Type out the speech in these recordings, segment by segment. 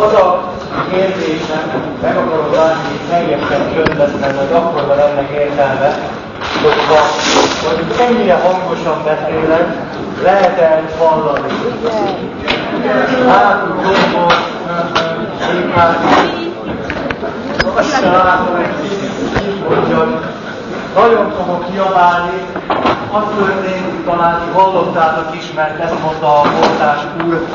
Az a kérdésem, meg akarom látni teljesen mert majd akkor van ennek értelme, hogyha hogy ennyire hangosan beszélek, lehet-e hallani? Hátul jobbon, azt sem látom, hogy nagyon fogok kiabálni, az történt, talán hallottátok is, mert ezt mondta a portás úr,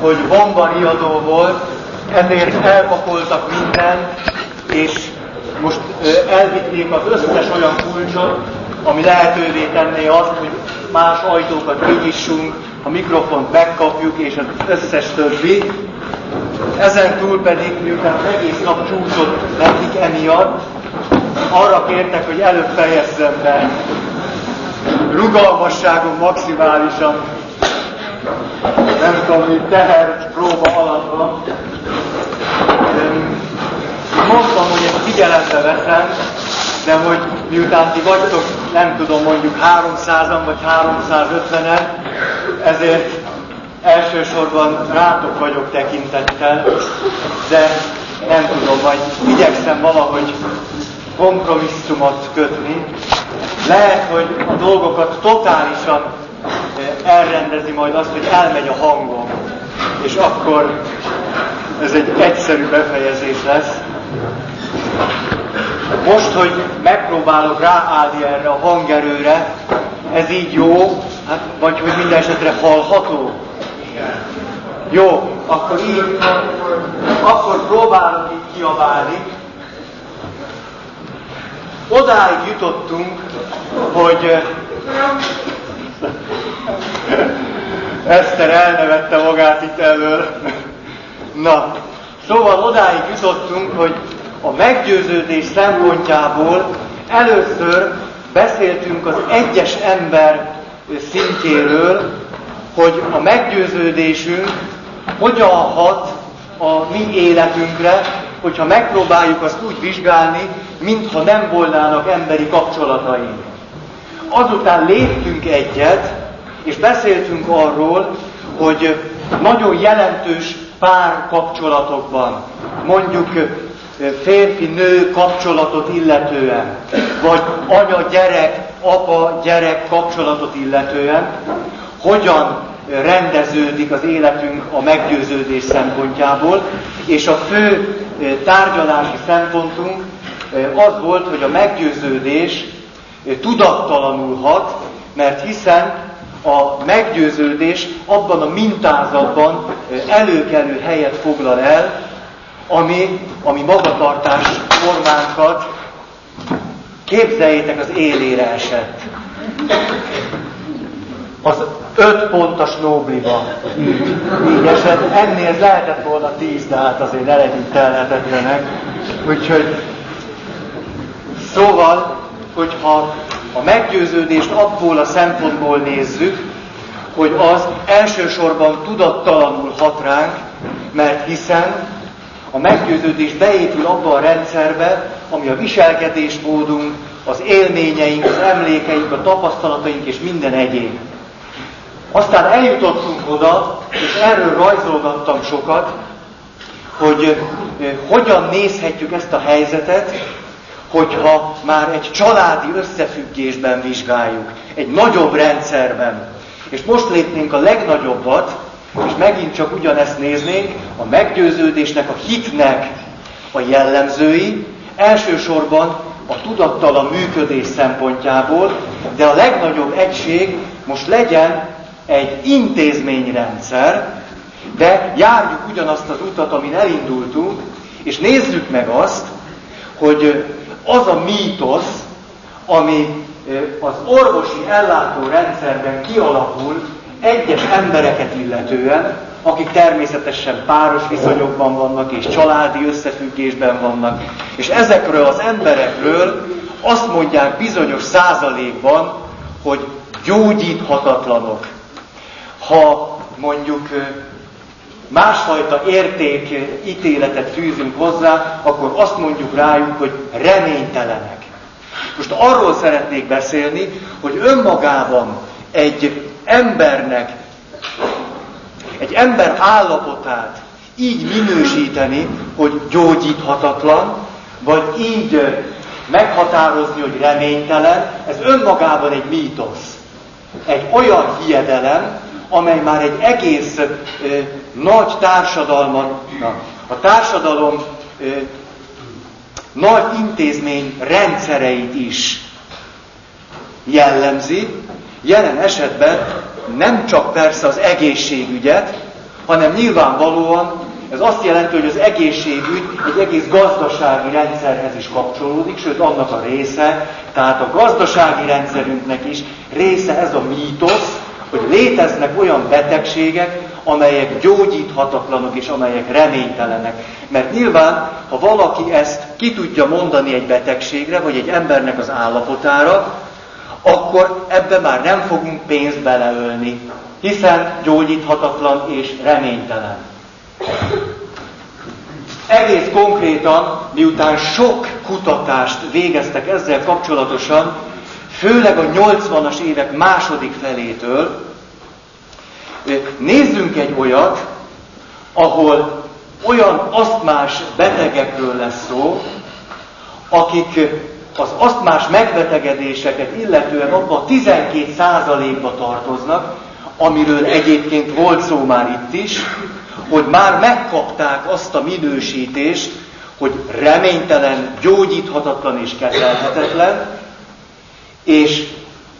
hogy bombariadó volt, ezért elpakoltak mindent, és most elvitték az összes olyan kulcsot, ami lehetővé tenné azt, hogy más ajtókat kinyissunk, a mikrofont megkapjuk, és az összes többi. Ezen túl pedig, miután az egész nap csúszott nekik emiatt, arra kértek, hogy előbb fejezzem be. Rugalmasságom maximálisan, nem tudom, mi teher próba alatt van. Mondtam, hogy ezt figyelembe veszem, de hogy miután ti vagytok, nem tudom, mondjuk 300-an vagy 350-en, ezért elsősorban rátok vagyok tekintettel, de nem tudom, vagy igyekszem valahogy kompromisszumot kötni. Lehet, hogy a dolgokat totálisan elrendezi majd azt, hogy elmegy a hangom, és akkor ez egy egyszerű befejezés lesz. Most, hogy megpróbálok ráállni erre a hangerőre, ez így jó, hát, vagy hogy minden esetre hallható? Igen. Jó, akkor így, akkor próbálok így kiabálni. Odáig jutottunk, hogy Eszter elnevette magát itt elől. Na, szóval odáig jutottunk, hogy a meggyőződés szempontjából először beszéltünk az egyes ember szintjéről, hogy a meggyőződésünk hogyan hat a mi életünkre, hogyha megpróbáljuk azt úgy vizsgálni, mintha nem volnának emberi kapcsolataink. Azután léptünk egyet, és beszéltünk arról, hogy nagyon jelentős pár kapcsolatokban, mondjuk férfi-nő kapcsolatot illetően, vagy anya-gyerek, apa-gyerek kapcsolatot illetően, hogyan rendeződik az életünk a meggyőződés szempontjából, és a fő tárgyalási szempontunk az volt, hogy a meggyőződés tudattalanul hat, mert hiszen a meggyőződés abban a mintázatban előkelő helyet foglal el, ami, ami magatartás formánkat képzeljétek az élére esett. Az öt pontos nóbliba így, így esett. Ennél lehetett volna tíz, de hát azért ne legyünk telhetetlenek. Úgyhogy szóval, hogyha a meggyőződést abból a szempontból nézzük, hogy az elsősorban tudattalanul hat ránk, mert hiszen a meggyőződés beépül abba a rendszerbe, ami a viselkedésmódunk, az élményeink, az emlékeink, a tapasztalataink és minden egyéb. Aztán eljutottunk oda, és erről rajzolgattam sokat, hogy hogyan nézhetjük ezt a helyzetet, hogyha már egy családi összefüggésben vizsgáljuk, egy nagyobb rendszerben. És most lépnénk a legnagyobbat, és megint csak ugyanezt néznénk, a meggyőződésnek, a hitnek a jellemzői, elsősorban a tudattalan működés szempontjából, de a legnagyobb egység most legyen egy intézményrendszer, de járjuk ugyanazt az utat, amin elindultunk, és nézzük meg azt, hogy az a mítosz, ami az orvosi ellátórendszerben kialakul egyes embereket illetően, akik természetesen páros viszonyokban vannak és családi összefüggésben vannak, és ezekről az emberekről azt mondják bizonyos százalékban, hogy gyógyíthatatlanok. Ha mondjuk másfajta érték ítéletet fűzünk hozzá, akkor azt mondjuk rájuk, hogy reménytelenek. Most arról szeretnék beszélni, hogy önmagában egy embernek, egy ember állapotát így minősíteni, hogy gyógyíthatatlan, vagy így meghatározni, hogy reménytelen, ez önmagában egy mítosz. Egy olyan hiedelem, amely már egy egész ö, nagy társadalmat, na, a társadalom ö, nagy intézmény rendszereit is jellemzi, jelen esetben nem csak persze az egészségügyet, hanem nyilvánvalóan ez azt jelenti, hogy az egészségügy egy egész gazdasági rendszerhez is kapcsolódik, sőt annak a része, tehát a gazdasági rendszerünknek is része ez a mítosz, hogy léteznek olyan betegségek, amelyek gyógyíthatatlanok és amelyek reménytelenek. Mert nyilván, ha valaki ezt ki tudja mondani egy betegségre, vagy egy embernek az állapotára, akkor ebbe már nem fogunk pénzt beleölni, hiszen gyógyíthatatlan és reménytelen. Egész konkrétan, miután sok kutatást végeztek ezzel kapcsolatosan, főleg a 80-as évek második felétől, nézzünk egy olyat, ahol olyan asztmás betegekről lesz szó, akik az asztmás megbetegedéseket illetően abban a 12%-ba tartoznak, amiről egyébként volt szó már itt is, hogy már megkapták azt a minősítést, hogy reménytelen, gyógyíthatatlan és kezelhetetlen, és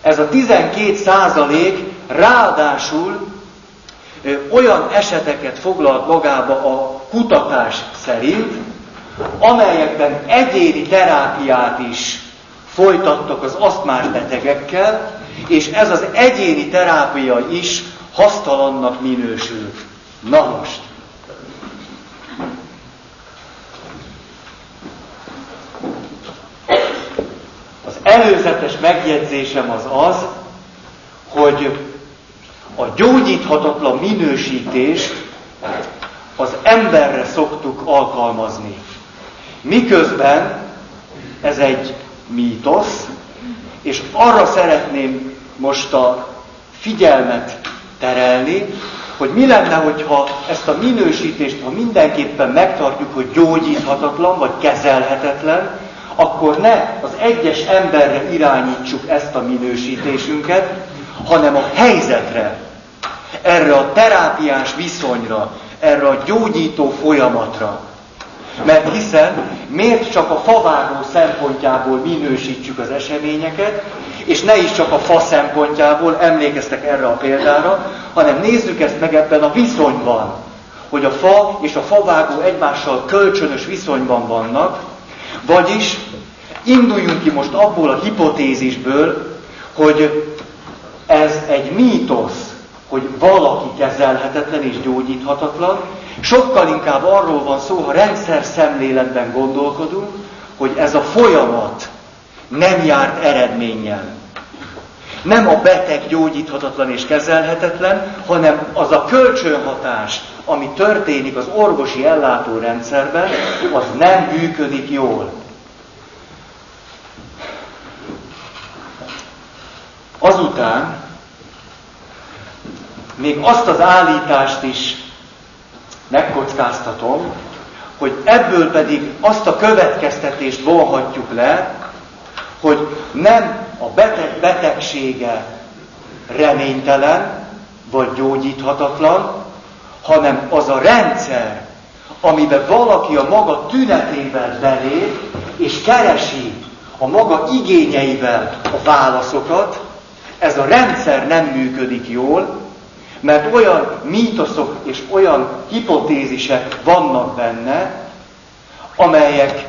ez a 12 százalék ráadásul olyan eseteket foglalt magába a kutatás szerint, amelyekben egyéni terápiát is folytattak az asztmás betegekkel, és ez az egyéni terápia is hasztalannak minősült. Na most. Az előzetes megjegyzésem az az, hogy a gyógyíthatatlan minősítést az emberre szoktuk alkalmazni. Miközben ez egy mítosz, és arra szeretném most a figyelmet terelni, hogy mi lenne, hogyha ezt a minősítést, ha mindenképpen megtartjuk, hogy gyógyíthatatlan, vagy kezelhetetlen, akkor ne az egyes emberre irányítsuk ezt a minősítésünket, hanem a helyzetre, erre a terápiás viszonyra, erre a gyógyító folyamatra. Mert hiszen miért csak a favágó szempontjából minősítsük az eseményeket, és ne is csak a fa szempontjából, emlékeztek erre a példára, hanem nézzük ezt meg ebben a viszonyban, hogy a fa és a favágó egymással kölcsönös viszonyban vannak, vagyis induljunk ki most abból a hipotézisből, hogy ez egy mítosz, hogy valaki kezelhetetlen és gyógyíthatatlan, sokkal inkább arról van szó, ha rendszer szemléletben gondolkodunk, hogy ez a folyamat nem járt eredménnyel. Nem a beteg gyógyíthatatlan és kezelhetetlen, hanem az a kölcsönhatás, ami történik az orvosi ellátórendszerben, az nem működik jól. Azután még azt az állítást is megkockáztatom, hogy ebből pedig azt a következtetést vonhatjuk le, hogy nem a beteg betegsége reménytelen, vagy gyógyíthatatlan, hanem az a rendszer, amiben valaki a maga tünetével belép, és keresi a maga igényeivel a válaszokat, ez a rendszer nem működik jól, mert olyan mítoszok és olyan hipotézisek vannak benne, amelyek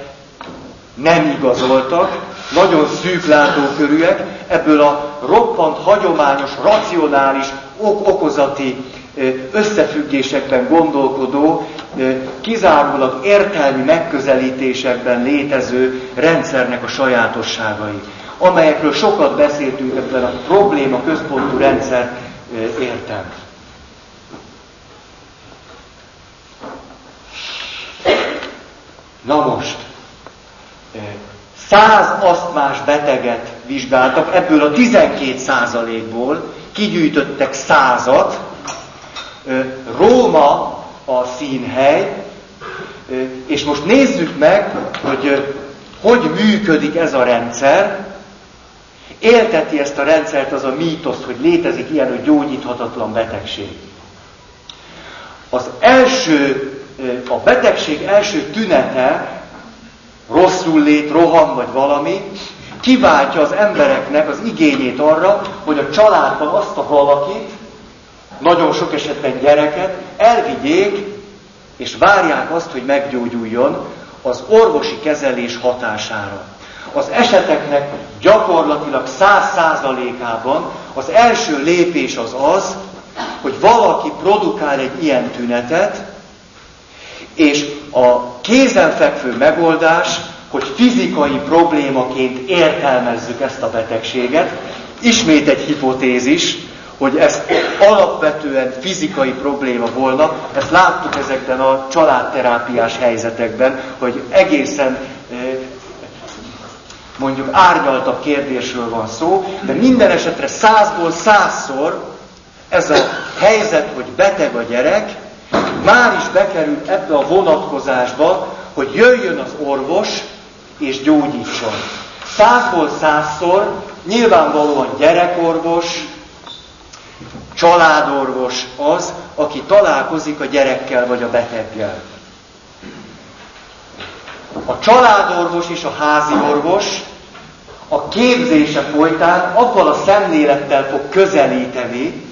nem igazoltak, nagyon szűk látókörűek, ebből a roppant, hagyományos, racionális, ok okozati összefüggésekben gondolkodó, kizárólag értelmi megközelítésekben létező rendszernek a sajátosságai, amelyekről sokat beszéltünk ebben a probléma központú rendszer értem. Na most, száz asztmás beteget vizsgáltak, ebből a 12 százalékból kigyűjtöttek százat. Róma a színhely, és most nézzük meg, hogy hogy működik ez a rendszer. Élteti ezt a rendszert az a mítoszt, hogy létezik ilyen, hogy gyógyíthatatlan betegség. Az első, a betegség első tünete, rosszul lét, roham vagy valami, kiváltja az embereknek az igényét arra, hogy a családban azt a valakit, nagyon sok esetben gyereket, elvigyék, és várják azt, hogy meggyógyuljon az orvosi kezelés hatására. Az eseteknek gyakorlatilag száz százalékában az első lépés az az, hogy valaki produkál egy ilyen tünetet, és a kézenfekvő megoldás, hogy fizikai problémaként értelmezzük ezt a betegséget, ismét egy hipotézis, hogy ez alapvetően fizikai probléma volna, ezt láttuk ezekben a családterápiás helyzetekben, hogy egészen mondjuk árnyaltabb kérdésről van szó, de minden esetre százból százszor ez a helyzet, hogy beteg a gyerek, már is bekerül ebbe a vonatkozásba, hogy jöjjön az orvos és gyógyítson. Százból százszor nyilvánvalóan gyerekorvos, családorvos az, aki találkozik a gyerekkel vagy a beteggel. A családorvos és a házi orvos a képzése folytán abban a szemlélettel fog közelíteni,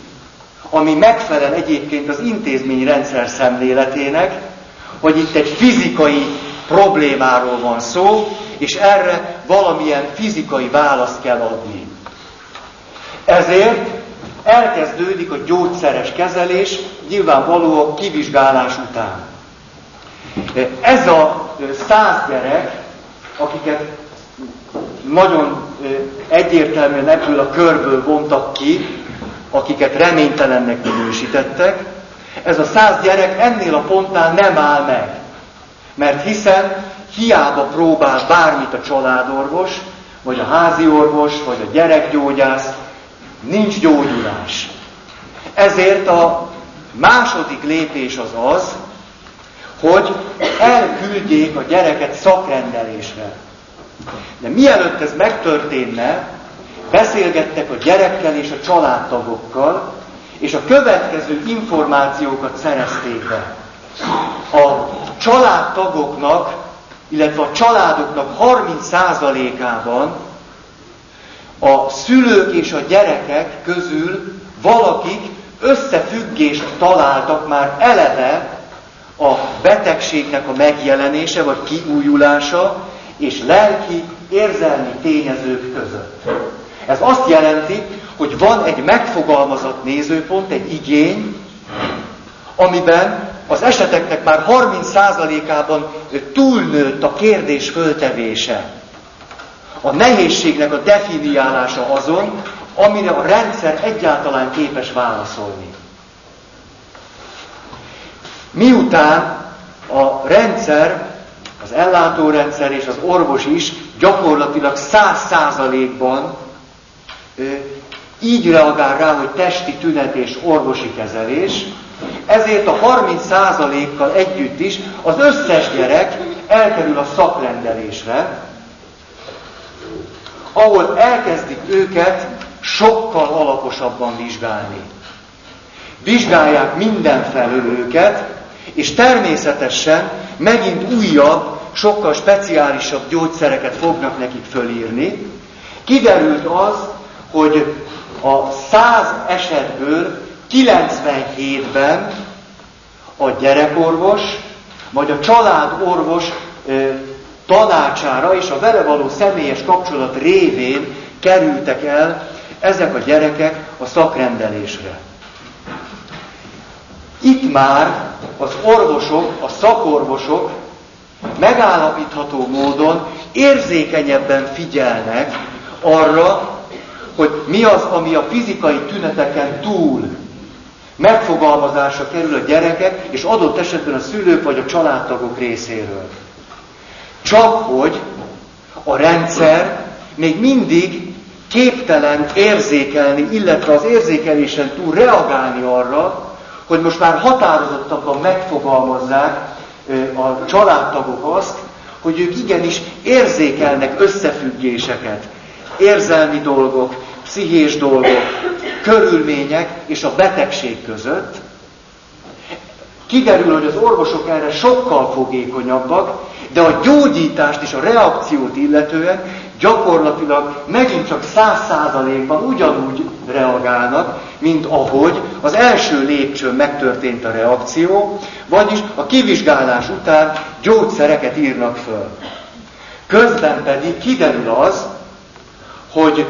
ami megfelel egyébként az intézményrendszer szemléletének, hogy itt egy fizikai problémáról van szó, és erre valamilyen fizikai választ kell adni. Ezért elkezdődik a gyógyszeres kezelés, nyilvánvaló a kivizsgálás után. Ez a száz gyerek, akiket nagyon egyértelműen ebből a körből vontak ki, akiket reménytelennek minősítettek, ez a száz gyerek ennél a pontnál nem áll meg. Mert hiszen hiába próbál bármit a családorvos, vagy a házi orvos, vagy a gyerekgyógyász, nincs gyógyulás. Ezért a második lépés az az, hogy elküldjék a gyereket szakrendelésre. De mielőtt ez megtörténne, beszélgettek a gyerekkel és a családtagokkal, és a következő információkat szerezték be. A családtagoknak, illetve a családoknak 30%-ában a szülők és a gyerekek közül valakik összefüggést találtak már eleve a betegségnek a megjelenése vagy kiújulása és lelki, érzelmi tényezők között. Ez azt jelenti, hogy van egy megfogalmazott nézőpont, egy igény, amiben az eseteknek már 30%-ában túlnőtt a kérdés föltevése. A nehézségnek a definiálása azon, amire a rendszer egyáltalán képes válaszolni. Miután a rendszer, az ellátórendszer és az orvos is gyakorlatilag száz százalékban így reagál rá, hogy testi tünet és orvosi kezelés, ezért a 30%-kal együtt is az összes gyerek elkerül a szakrendelésre, ahol elkezdik őket sokkal alaposabban vizsgálni. Vizsgálják mindenfelől őket, és természetesen megint újabb, sokkal speciálisabb gyógyszereket fognak nekik fölírni. Kiderült az, hogy a száz esetből 97-ben a gyerekorvos, vagy a családorvos tanácsára és a vele való személyes kapcsolat révén kerültek el ezek a gyerekek a szakrendelésre. Itt már az orvosok, a szakorvosok megállapítható módon érzékenyebben figyelnek arra, hogy mi az, ami a fizikai tüneteken túl megfogalmazásra kerül a gyerekek, és adott esetben a szülők vagy a családtagok részéről. Csak hogy a rendszer még mindig képtelen érzékelni, illetve az érzékelésen túl reagálni arra, hogy most már határozottabban megfogalmazzák a családtagok azt, hogy ők igenis érzékelnek összefüggéseket, érzelmi dolgok, pszichés dolgok, körülmények és a betegség között. Kiderül, hogy az orvosok erre sokkal fogékonyabbak, de a gyógyítást és a reakciót illetően gyakorlatilag megint csak száz százalékban ugyanúgy reagálnak, mint ahogy az első lépcsőn megtörtént a reakció, vagyis a kivizsgálás után gyógyszereket írnak föl. Közben pedig kiderül az, hogy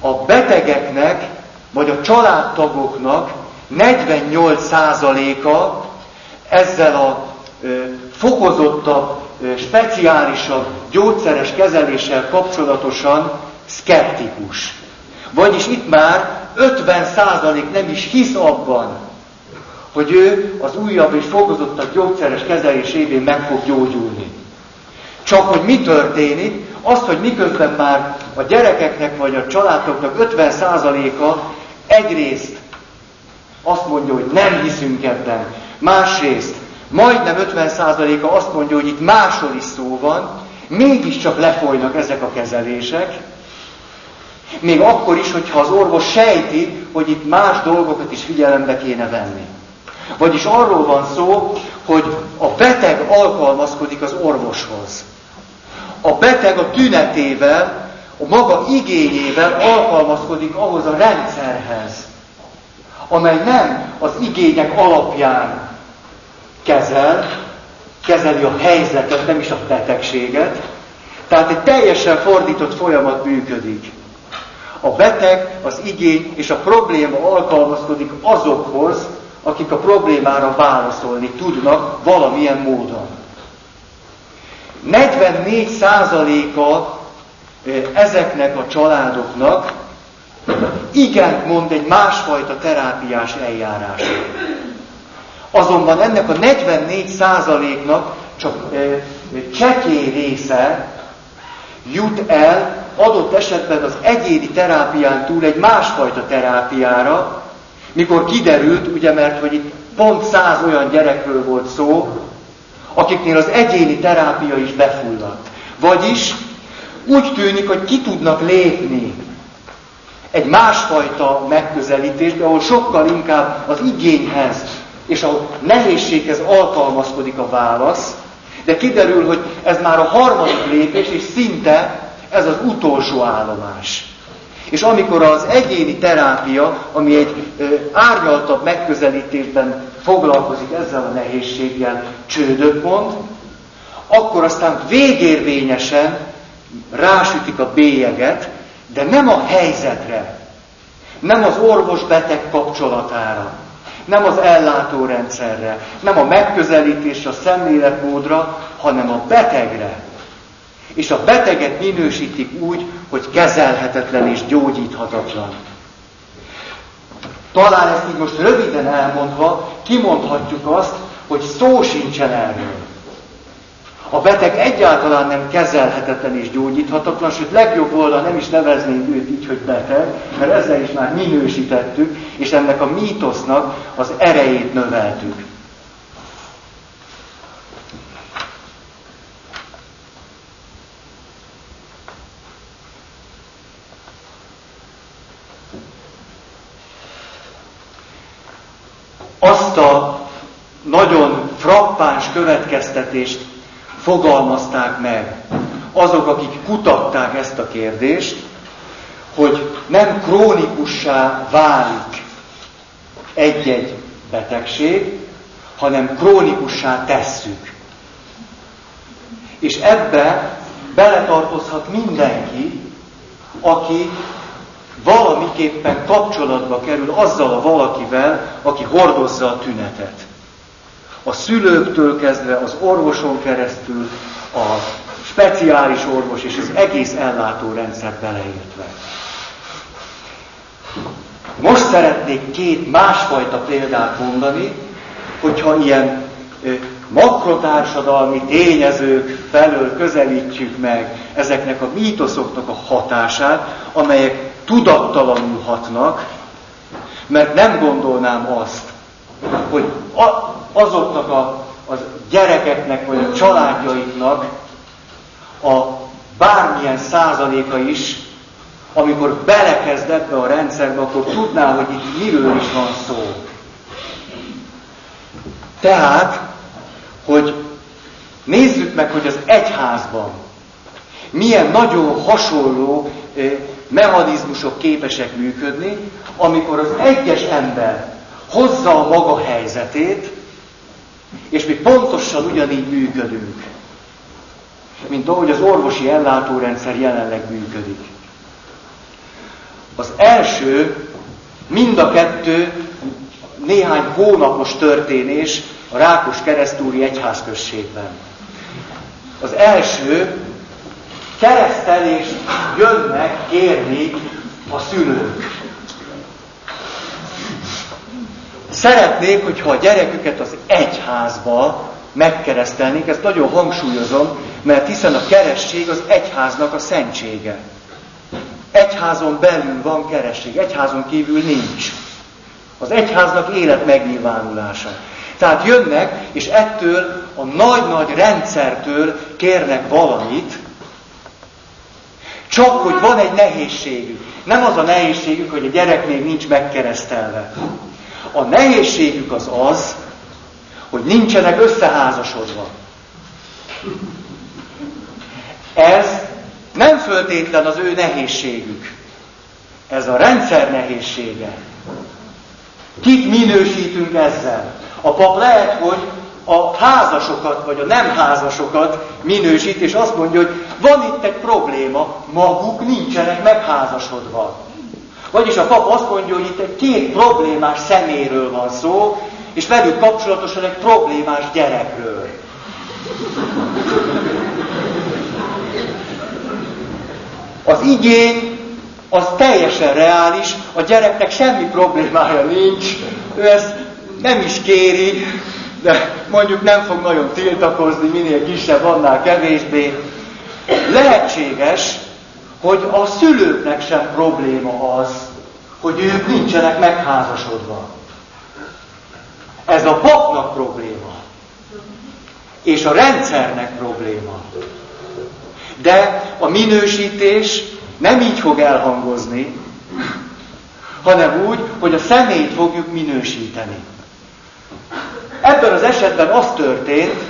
a betegeknek, vagy a családtagoknak 48%-a ezzel a fokozottabb, speciálisabb gyógyszeres kezeléssel kapcsolatosan szkeptikus. Vagyis itt már 50% nem is hisz abban, hogy ő az újabb és fokozottabb gyógyszeres kezelés évén meg fog gyógyulni. Csak hogy mi történik, azt, hogy miközben már a gyerekeknek vagy a családoknak 50%-a egyrészt azt mondja, hogy nem hiszünk ebben, másrészt majdnem 50%-a azt mondja, hogy itt máshol is szó van, mégiscsak lefolynak ezek a kezelések, még akkor is, hogyha az orvos sejti, hogy itt más dolgokat is figyelembe kéne venni. Vagyis arról van szó, hogy a beteg alkalmazkodik az orvoshoz. A beteg a tünetével, a maga igényével alkalmazkodik ahhoz a rendszerhez, amely nem az igények alapján kezel, kezeli a helyzetet, nem is a betegséget. Tehát egy teljesen fordított folyamat működik. A beteg, az igény és a probléma alkalmazkodik azokhoz, akik a problémára válaszolni tudnak valamilyen módon. 44%-a ezeknek a családoknak igen mond egy másfajta terápiás eljárásra. Azonban ennek a 44%-nak csak csekély része jut el adott esetben az egyéni terápián túl egy másfajta terápiára, mikor kiderült, ugye mert hogy itt pont száz olyan gyerekről volt szó, akiknél az egyéni terápia is befulladt. Vagyis úgy tűnik, hogy ki tudnak lépni egy másfajta megközelítésbe, ahol sokkal inkább az igényhez és a nehézséghez alkalmazkodik a válasz, de kiderül, hogy ez már a harmadik lépés, és szinte ez az utolsó állomás. És amikor az egyéni terápia, ami egy árnyaltabb megközelítésben foglalkozik ezzel a nehézséggel, csődöt mond, akkor aztán végérvényesen rásütik a bélyeget, de nem a helyzetre, nem az orvos-beteg kapcsolatára, nem az ellátórendszerre, nem a megközelítésre, a szemléletmódra, hanem a betegre. És a beteget minősítik úgy, hogy kezelhetetlen és gyógyíthatatlan. Talán ezt így most röviden elmondva, kimondhatjuk azt, hogy szó sincsen erről. A beteg egyáltalán nem kezelhetetlen és gyógyíthatatlan, sőt legjobb volna nem is neveznénk őt így, hogy beteg, mert ezzel is már minősítettük, és ennek a mítosznak az erejét növeltük. Azt a nagyon frappáns következtetést fogalmazták meg azok, akik kutatták ezt a kérdést, hogy nem krónikussá válik egy-egy betegség, hanem krónikussá tesszük. És ebbe beletartozhat mindenki, aki valamiképpen kapcsolatba kerül azzal a valakivel, aki hordozza a tünetet a szülőktől kezdve, az orvoson keresztül, a speciális orvos és az egész ellátórendszer beleértve. Most szeretnék két másfajta példát mondani, hogyha ilyen makrotársadalmi tényezők felől közelítjük meg ezeknek a mítoszoknak a hatását, amelyek tudattalanul hatnak, mert nem gondolnám azt, hogy azoknak a, az gyerekeknek, vagy a családjaiknak a bármilyen százaléka is, amikor belekezd ebbe a rendszerbe, akkor tudná, hogy itt miről is van szó. Tehát, hogy nézzük meg, hogy az egyházban milyen nagyon hasonló mechanizmusok képesek működni, amikor az egyes ember hozza a maga helyzetét, és mi pontosan ugyanígy működünk, mint ahogy az orvosi ellátórendszer jelenleg működik. Az első, mind a kettő néhány hónapos történés a Rákos keresztúri egyházközségben. Az első, keresztelést jönnek kérni a szülők. Szeretnék, hogyha a gyereküket az egyházba megkeresztelnék, ezt nagyon hangsúlyozom, mert hiszen a keresség az egyháznak a szentsége. Egyházon belül van keresség, egyházon kívül nincs. Az egyháznak élet megnyilvánulása. Tehát jönnek, és ettől a nagy-nagy rendszertől kérnek valamit, csak hogy van egy nehézségük. Nem az a nehézségük, hogy a gyerek még nincs megkeresztelve. A nehézségük az az, hogy nincsenek összeházasodva. Ez nem föltétlen az ő nehézségük. Ez a rendszer nehézsége. Kit minősítünk ezzel? A pap lehet, hogy a házasokat, vagy a nem házasokat minősít, és azt mondja, hogy van itt egy probléma, maguk nincsenek megházasodva. Vagyis a pap azt mondja, hogy itt egy két problémás szeméről van szó, és velük kapcsolatosan egy problémás gyerekről. Az igény az teljesen reális, a gyereknek semmi problémája nincs, ő ezt nem is kéri, de mondjuk nem fog nagyon tiltakozni, minél kisebb, annál kevésbé. Lehetséges, hogy a szülőknek sem probléma az, hogy ők nincsenek megházasodva. Ez a papnak probléma. És a rendszernek probléma. De a minősítés nem így fog elhangozni, hanem úgy, hogy a személyt fogjuk minősíteni. Ebben az esetben az történt,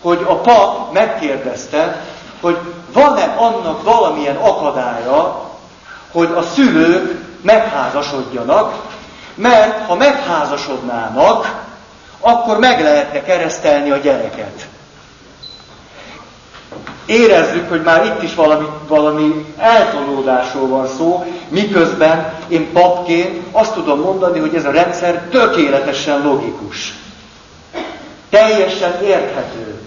hogy a pap megkérdezte, hogy van-e annak valamilyen akadálya, hogy a szülők megházasodjanak, mert ha megházasodnának, akkor meg lehetne keresztelni a gyereket. Érezzük, hogy már itt is valami, valami eltolódásról van szó, miközben én papként azt tudom mondani, hogy ez a rendszer tökéletesen logikus. Teljesen érthető.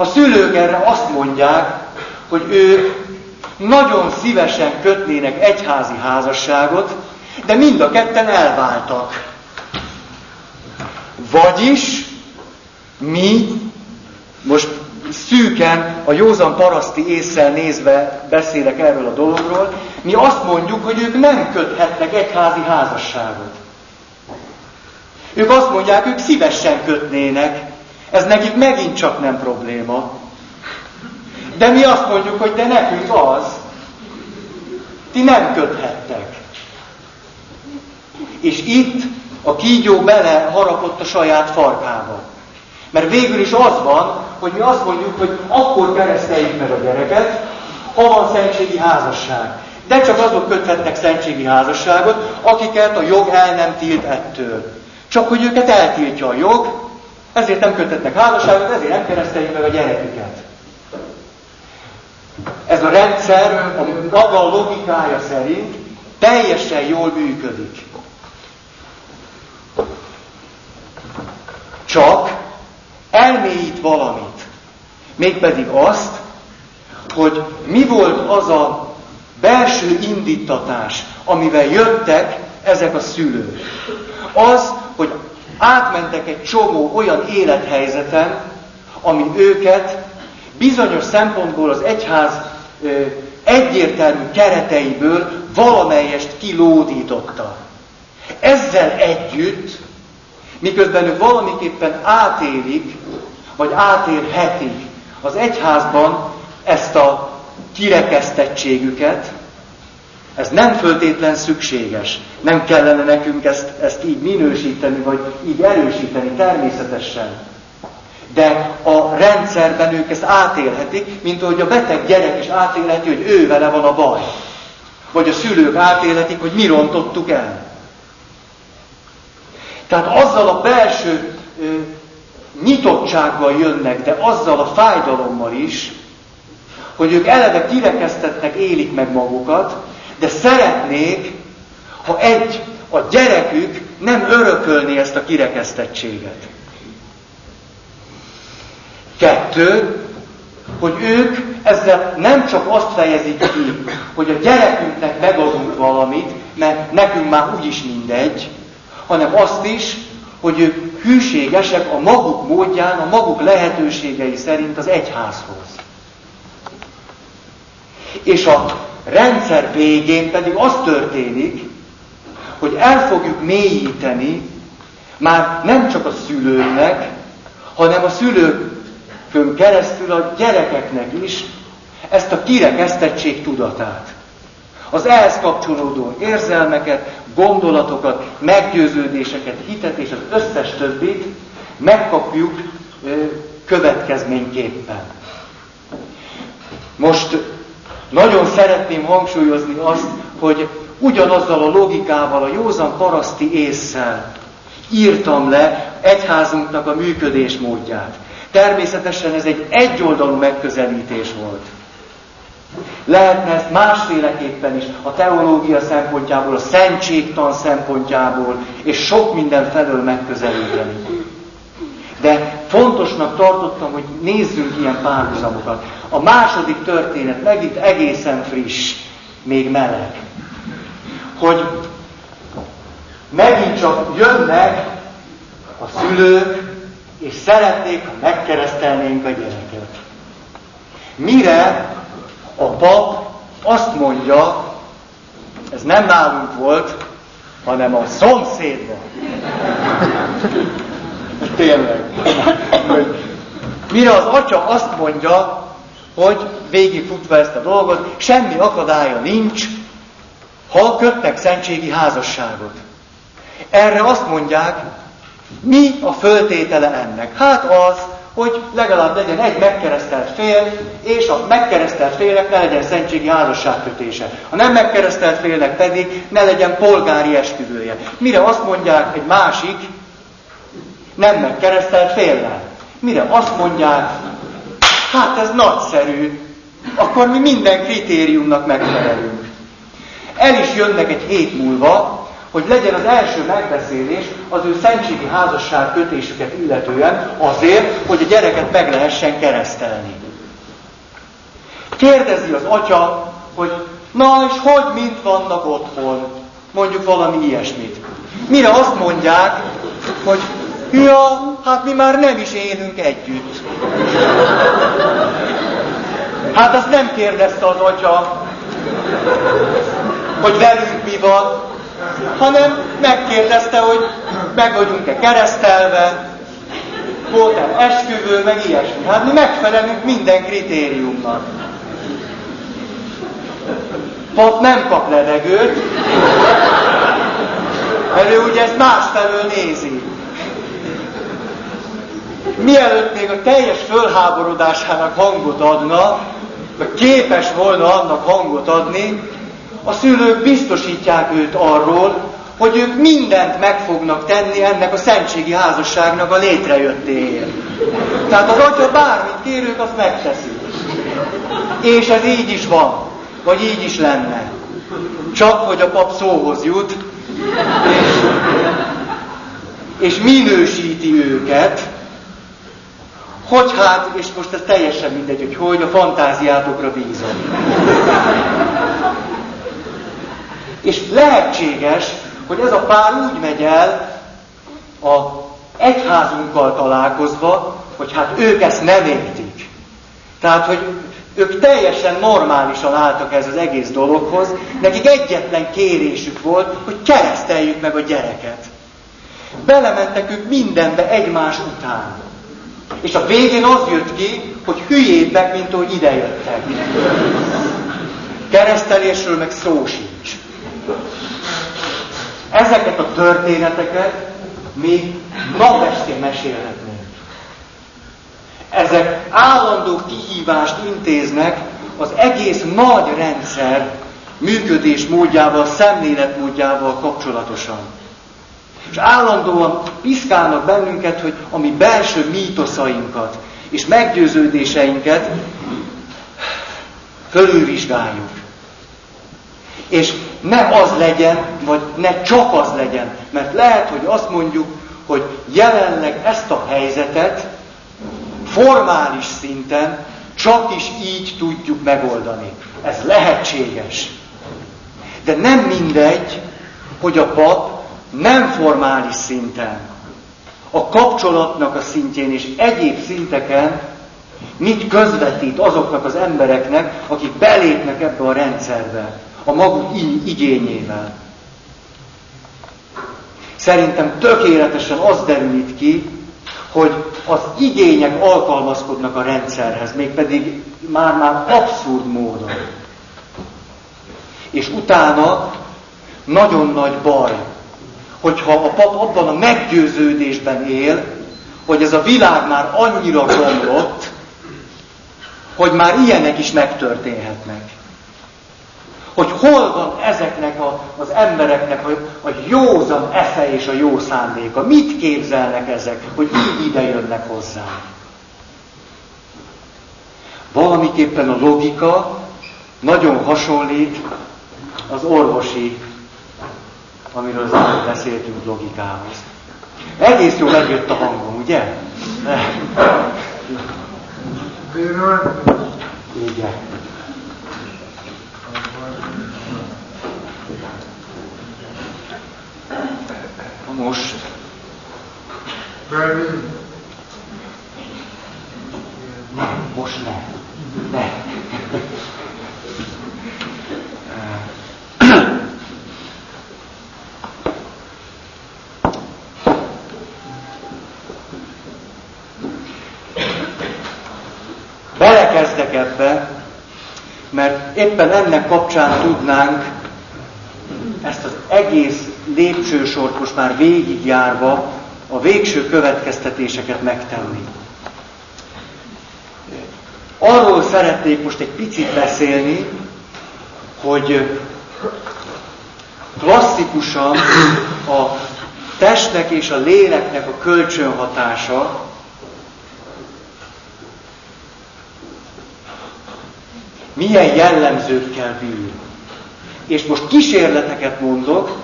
A szülők erre azt mondják, hogy ők nagyon szívesen kötnének egyházi házasságot, de mind a ketten elváltak. Vagyis mi, most szűken, a józan paraszti észsel nézve beszélek erről a dologról, mi azt mondjuk, hogy ők nem köthetnek egyházi házasságot. Ők azt mondják, ők szívesen kötnének. Ez nekik megint csak nem probléma. De mi azt mondjuk, hogy de nekünk az. Ti nem köthettek. És itt a kígyó bele harapott a saját farkába. Mert végül is az van, hogy mi azt mondjuk, hogy akkor kereszteljük meg a gyereket, ha van szentségi házasság. De csak azok köthetnek szentségi házasságot, akiket a jog el nem tilt ettől. Csak hogy őket eltiltja a jog, ezért nem kötetnek házasságot, ezért nem kereszteljük meg a gyereküket. Ez a rendszer a maga logikája szerint teljesen jól működik. Csak elmélyít valamit. Mégpedig azt, hogy mi volt az a belső indítatás, amivel jöttek ezek a szülők. Az, hogy átmentek egy csomó olyan élethelyzeten, ami őket bizonyos szempontból az egyház egyértelmű kereteiből valamelyest kilódította. Ezzel együtt Miközben ők valamiképpen átélik, vagy átélhetik az egyházban ezt a kirekesztettségüket, ez nem föltétlen szükséges. Nem kellene nekünk ezt, ezt így minősíteni, vagy így erősíteni természetesen. De a rendszerben ők ezt átélhetik, mint ahogy a beteg gyerek is átélheti, hogy ő vele van a baj. Vagy a szülők átélhetik, hogy mi rontottuk el. Tehát azzal a belső ö, nyitottsággal jönnek, de azzal a fájdalommal is, hogy ők eleve kirekesztetnek élik meg magukat, de szeretnék, ha egy, a gyerekük nem örökölni ezt a kirekesztettséget. Kettő, hogy ők ezzel nem csak azt fejezik ki, hogy a gyerekünknek megadunk valamit, mert nekünk már úgyis mindegy, hanem azt is, hogy ők hűségesek a maguk módján, a maguk lehetőségei szerint az egyházhoz. És a rendszer végén pedig az történik, hogy el fogjuk mélyíteni már nem csak a szülőknek, hanem a szülőkön keresztül a gyerekeknek is ezt a kirekesztettség tudatát. Az ehhez kapcsolódó érzelmeket, gondolatokat, meggyőződéseket, hitet és az összes többit megkapjuk következményképpen. Most nagyon szeretném hangsúlyozni azt, hogy ugyanazzal a logikával, a józan paraszti észsel írtam le egyházunknak a működés módját. Természetesen ez egy egyoldalú megközelítés volt. Lehetne ezt másféleképpen is, a teológia szempontjából, a szentségtan szempontjából, és sok minden felől megközelíteni. De fontosnak tartottam, hogy nézzünk ilyen párhuzamokat. A második történet megint egészen friss, még meleg. Hogy megint csak jönnek a szülők, és szeretnék, ha megkeresztelnénk a gyereket. Mire a pap azt mondja, ez nem nálunk volt, hanem a szomszédban. Tényleg. Mire az atya azt mondja, hogy végigfutva ezt a dolgot, semmi akadálya nincs, ha kötnek szentségi házasságot. Erre azt mondják, mi a föltétele ennek? Hát az, hogy legalább legyen egy megkeresztelt fél, és a megkeresztelt félnek ne legyen szentségi házasságkötése. A nem megkeresztelt félnek pedig ne legyen polgári esküvője. Mire azt mondják egy másik, nem megkeresztelt féllel. Mire azt mondják, hát ez nagyszerű, akkor mi minden kritériumnak megfelelünk. El is jönnek egy hét múlva, hogy legyen az első megbeszélés az ő szentségi házasság kötésüket illetően azért, hogy a gyereket meg lehessen keresztelni. Kérdezi az atya, hogy na és hogy mint vannak otthon? Mondjuk valami ilyesmit. Mire azt mondják, hogy Ja, hát mi már nem is élünk együtt. Hát azt nem kérdezte az atya, hogy velünk mi van, hanem megkérdezte, hogy meg vagyunk-e keresztelve, volt-e esküvő, meg ilyesmi. Hát mi megfelelünk minden kritériumnak. Pap nem kap levegőt, mert ő ugye ezt másfelől nézi mielőtt még a teljes fölháborodásának hangot adna, vagy képes volna annak hangot adni, a szülők biztosítják őt arról, hogy ők mindent meg fognak tenni ennek a szentségi házasságnak a létrejöttéért. Tehát az atya bármit kérők, azt megteszi. És ez így is van, vagy így is lenne. Csak hogy a pap szóhoz jut, és, és minősíti őket, hogy hát, és most ez teljesen mindegy, hogy hogy, a fantáziátokra bízom. és lehetséges, hogy ez a pár úgy megy el a egyházunkkal találkozva, hogy hát ők ezt nem értik. Tehát, hogy ők teljesen normálisan álltak ez az egész dologhoz, nekik egyetlen kérésük volt, hogy kereszteljük meg a gyereket. Belementek ők mindenbe egymás után. És a végén az jött ki, hogy hülyébbek, mint ahogy idejöttek. Keresztelésről meg szó sincs. Ezeket a történeteket még napestén mesélhetnénk. Ezek állandó kihívást intéznek az egész nagy rendszer működés módjával, szemléletmódjával kapcsolatosan. És állandóan piszkálnak bennünket, hogy a mi belső mítoszainkat és meggyőződéseinket fölülvizsgáljuk. És ne az legyen, vagy ne csak az legyen, mert lehet, hogy azt mondjuk, hogy jelenleg ezt a helyzetet formális szinten csak is így tudjuk megoldani. Ez lehetséges. De nem mindegy, hogy a pap nem formális szinten, a kapcsolatnak a szintjén és egyéb szinteken mit közvetít azoknak az embereknek, akik belépnek ebbe a rendszerbe, a maguk igényével. Szerintem tökéletesen az derült ki, hogy az igények alkalmazkodnak a rendszerhez, mégpedig már-már abszurd módon. És utána nagyon nagy baj, hogyha a pap abban a meggyőződésben él, hogy ez a világ már annyira romlott, hogy már ilyenek is megtörténhetnek. Hogy hol van ezeknek a, az embereknek a, a józan esze és a jó szándéka. Mit képzelnek ezek, hogy így ide jönnek hozzá. Valamiképpen a logika nagyon hasonlít az orvosi, amiről az előbb beszéltünk logikához. Egész jól megjött a hangom, ugye? Igen. Most. Most ne. Ne. Belekezdek ebbe, mert éppen ennek kapcsán tudnánk ezt az egész lépcsősort most már végigjárva a végső következtetéseket megtenni. Arról szeretnék most egy picit beszélni, hogy klasszikusan a testnek és a léleknek a kölcsönhatása milyen jellemzőkkel bír. És most kísérleteket mondok,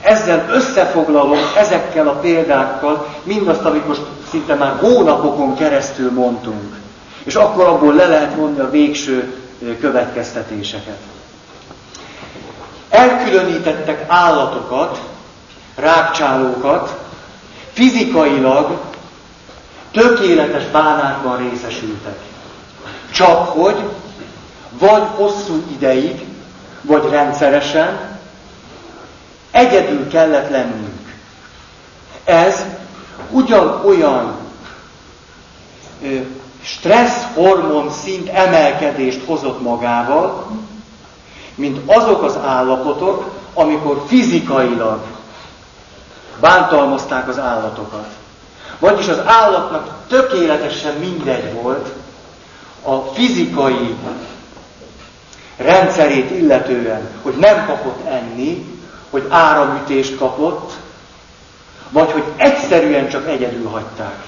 ezzel összefoglalom ezekkel a példákkal mindazt, amit most szinte már hónapokon keresztül mondtunk. És akkor abból le lehet vonni a végső következtetéseket. Elkülönítettek állatokat, rákcsálókat, fizikailag tökéletes bánátban részesültek. Csak hogy vagy hosszú ideig, vagy rendszeresen egyedül kellett lennünk. Ez ugyanolyan stressz hormon szint emelkedést hozott magával, mint azok az állapotok, amikor fizikailag bántalmazták az állatokat. Vagyis az állatnak tökéletesen mindegy volt a fizikai rendszerét illetően, hogy nem kapott enni, hogy áramütést kapott, vagy hogy egyszerűen csak egyedül hagyták.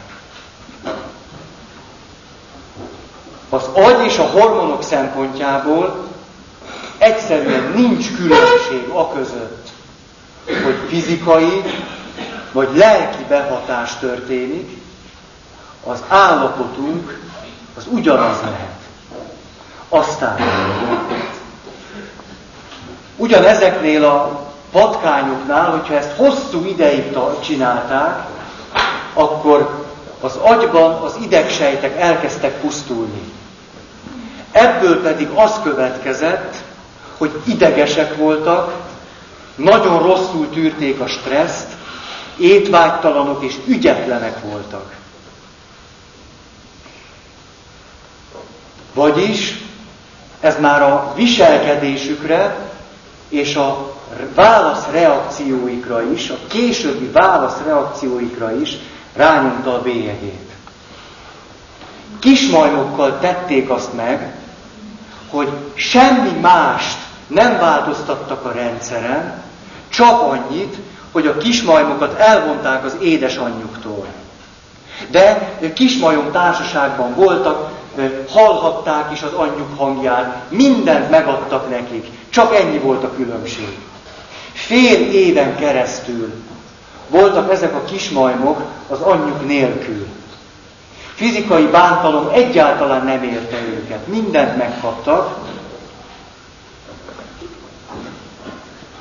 Az agy és a hormonok szempontjából egyszerűen nincs különbség a között, hogy fizikai vagy lelki behatás történik, az állapotunk az ugyanaz lehet. Aztán ugyanezeknél a patkányoknál, hogyha ezt hosszú ideig csinálták, akkor az agyban az idegsejtek elkezdtek pusztulni. Ebből pedig az következett, hogy idegesek voltak, nagyon rosszul tűrték a stresszt, étvágytalanok és ügyetlenek voltak. Vagyis ez már a viselkedésükre és a válaszreakcióikra is, a későbbi válaszreakcióikra is rányomta a bélyegét. Kismajmokkal tették azt meg, hogy semmi mást nem változtattak a rendszeren, csak annyit, hogy a kismajmokat elvonták az édesanyjuktól. De kismajom társaságban voltak, hallhatták is az anyjuk hangját, mindent megadtak nekik, csak ennyi volt a különbség. Fél éven keresztül voltak ezek a kismajmok az anyjuk nélkül. Fizikai bántalom egyáltalán nem érte őket, mindent megkaptak.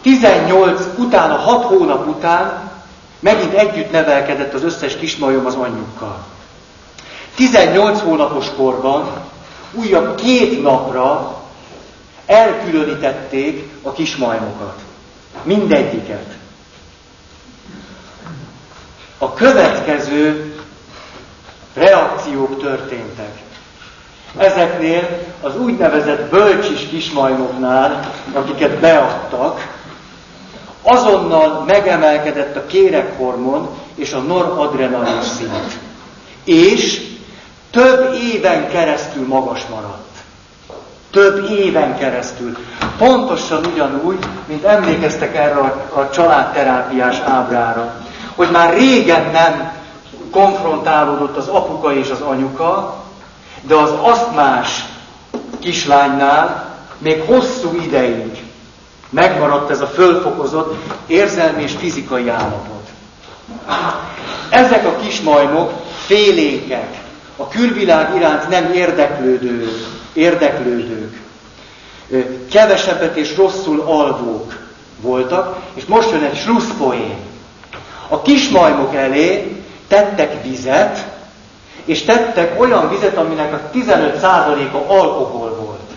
18 utána, 6 hónap után megint együtt nevelkedett az összes kismajom az anyjukkal. 18 hónapos korban újabb két napra elkülönítették a kismajmokat. Mindegyiket. A következő reakciók történtek. Ezeknél az úgynevezett bölcsis kismajmoknál, akiket beadtak, azonnal megemelkedett a kérekhormon és a noradrenalin szint. És több éven keresztül magas maradt. Több éven keresztül. Pontosan ugyanúgy, mint emlékeztek erre a, a családterápiás ábrára, hogy már régen nem konfrontálódott az apuka és az anyuka, de az asztmás kislánynál még hosszú ideig megmaradt ez a fölfokozott érzelmi és fizikai állapot. Ezek a kismajmok félénkek, a külvilág iránt nem érdeklődő, érdeklődők, kevesebbet és rosszul alvók voltak, és most jön egy slusszpoén. A kismajmok elé tettek vizet, és tettek olyan vizet, aminek a 15%-a alkohol volt.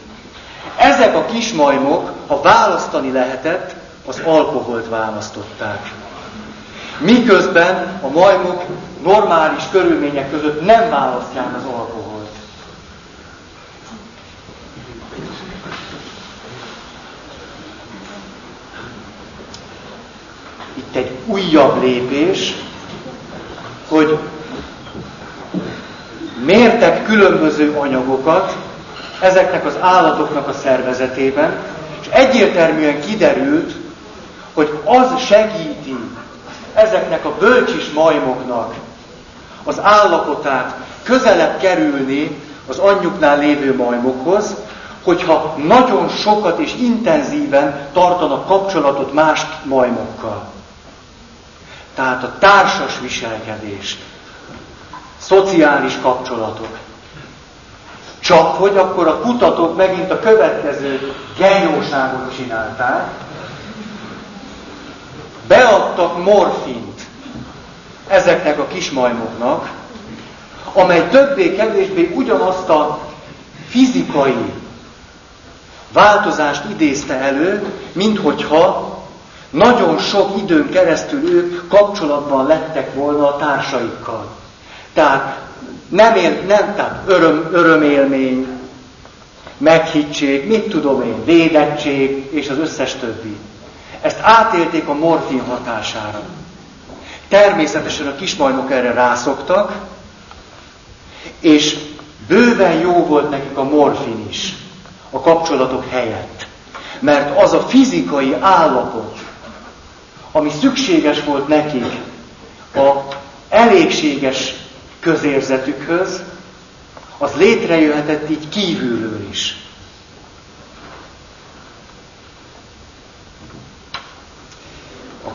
Ezek a kismajmok, ha választani lehetett, az alkoholt választották. Miközben a majmok normális körülmények között nem választják az alkoholt. Itt egy újabb lépés, hogy mértek különböző anyagokat ezeknek az állatoknak a szervezetében, és egyértelműen kiderült, hogy az segíti ezeknek a bölcsis majmoknak az állapotát közelebb kerülni az anyjuknál lévő majmokhoz, hogyha nagyon sokat és intenzíven tartanak kapcsolatot más majmokkal. Tehát a társas viselkedés, szociális kapcsolatok. Csak hogy akkor a kutatók megint a következő genyóságot csinálták, beadtak morfint ezeknek a kismajmoknak, amely többé-kevésbé ugyanazt a fizikai változást idézte elő, mint hogyha nagyon sok időn keresztül ők kapcsolatban lettek volna a társaikkal. Tehát nem, él, nem tehát öröm, örömélmény, meghittség, mit tudom én, védettség és az összes többi. Ezt átélték a morfin hatására. Természetesen a kismajmok erre rászoktak, és bőven jó volt nekik a morfin is a kapcsolatok helyett. Mert az a fizikai állapot, ami szükséges volt nekik a elégséges közérzetükhöz, az létrejöhetett így kívülről is.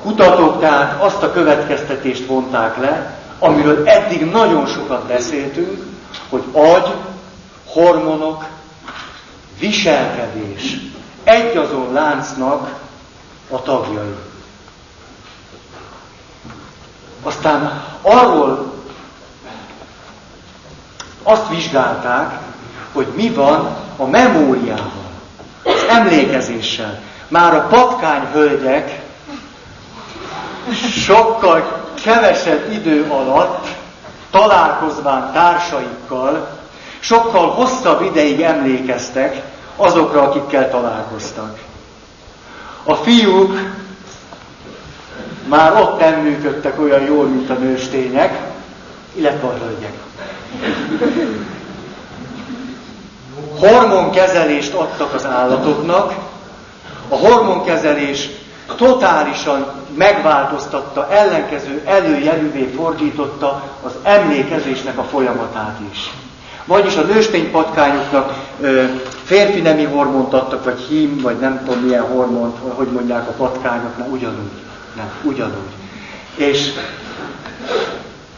Kutatók tehát azt a következtetést vonták le, amiről eddig nagyon sokat beszéltünk, hogy agy, hormonok, viselkedés egyazon láncnak a tagjai. Aztán arról azt vizsgálták, hogy mi van a memóriával, az emlékezéssel. Már a patkány hölgyek sokkal kevesebb idő alatt találkozván társaikkal sokkal hosszabb ideig emlékeztek azokra, akikkel találkoztak. A fiúk már ott nem működtek olyan jól, mint a nőstények, illetve a hölgyek. Hormonkezelést adtak az állatoknak, a hormonkezelés totálisan megváltoztatta, ellenkező előjelűvé fordította az emlékezésnek a folyamatát is. Vagyis a nősténypatkányoknak férfi nemi hormont adtak, vagy hím, vagy nem tudom milyen hormont, hogy mondják a patkányoknak, ugyanúgy. Nem, ugyanúgy. És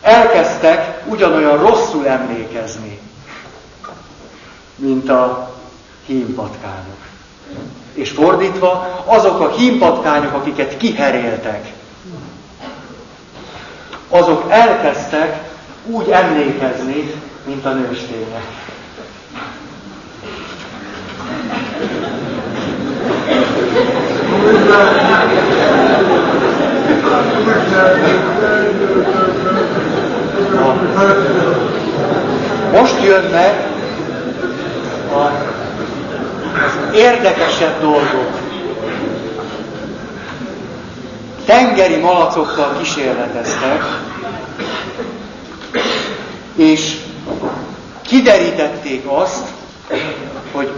elkezdtek ugyanolyan rosszul emlékezni, mint a hímpatkányok. És fordítva, azok a hímpatkányok, akiket kiheréltek, azok elkezdtek úgy emlékezni, mint a nőstények. Most jönnek az érdekesebb dolgok. Tengeri malacokkal kísérleteztek, és kiderítették azt, hogy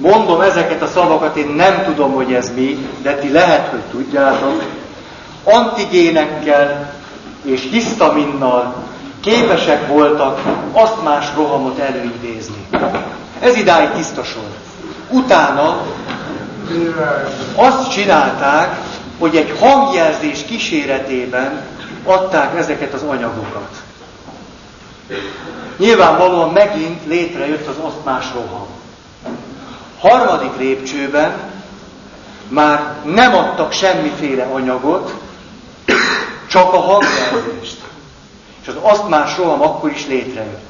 mondom ezeket a szavakat, én nem tudom, hogy ez mi, de ti lehet, hogy tudjátok, antigénekkel és hisztaminnal képesek voltak azt más rohamot előidézni. Ez idáig tisztasolt. Utána azt csinálták, hogy egy hangjelzés kíséretében adták ezeket az anyagokat. Nyilvánvalóan megint létrejött az asztmás roham. Harmadik lépcsőben már nem adtak semmiféle anyagot, csak a hangjelzést. És az asztmás roham akkor is létrejött.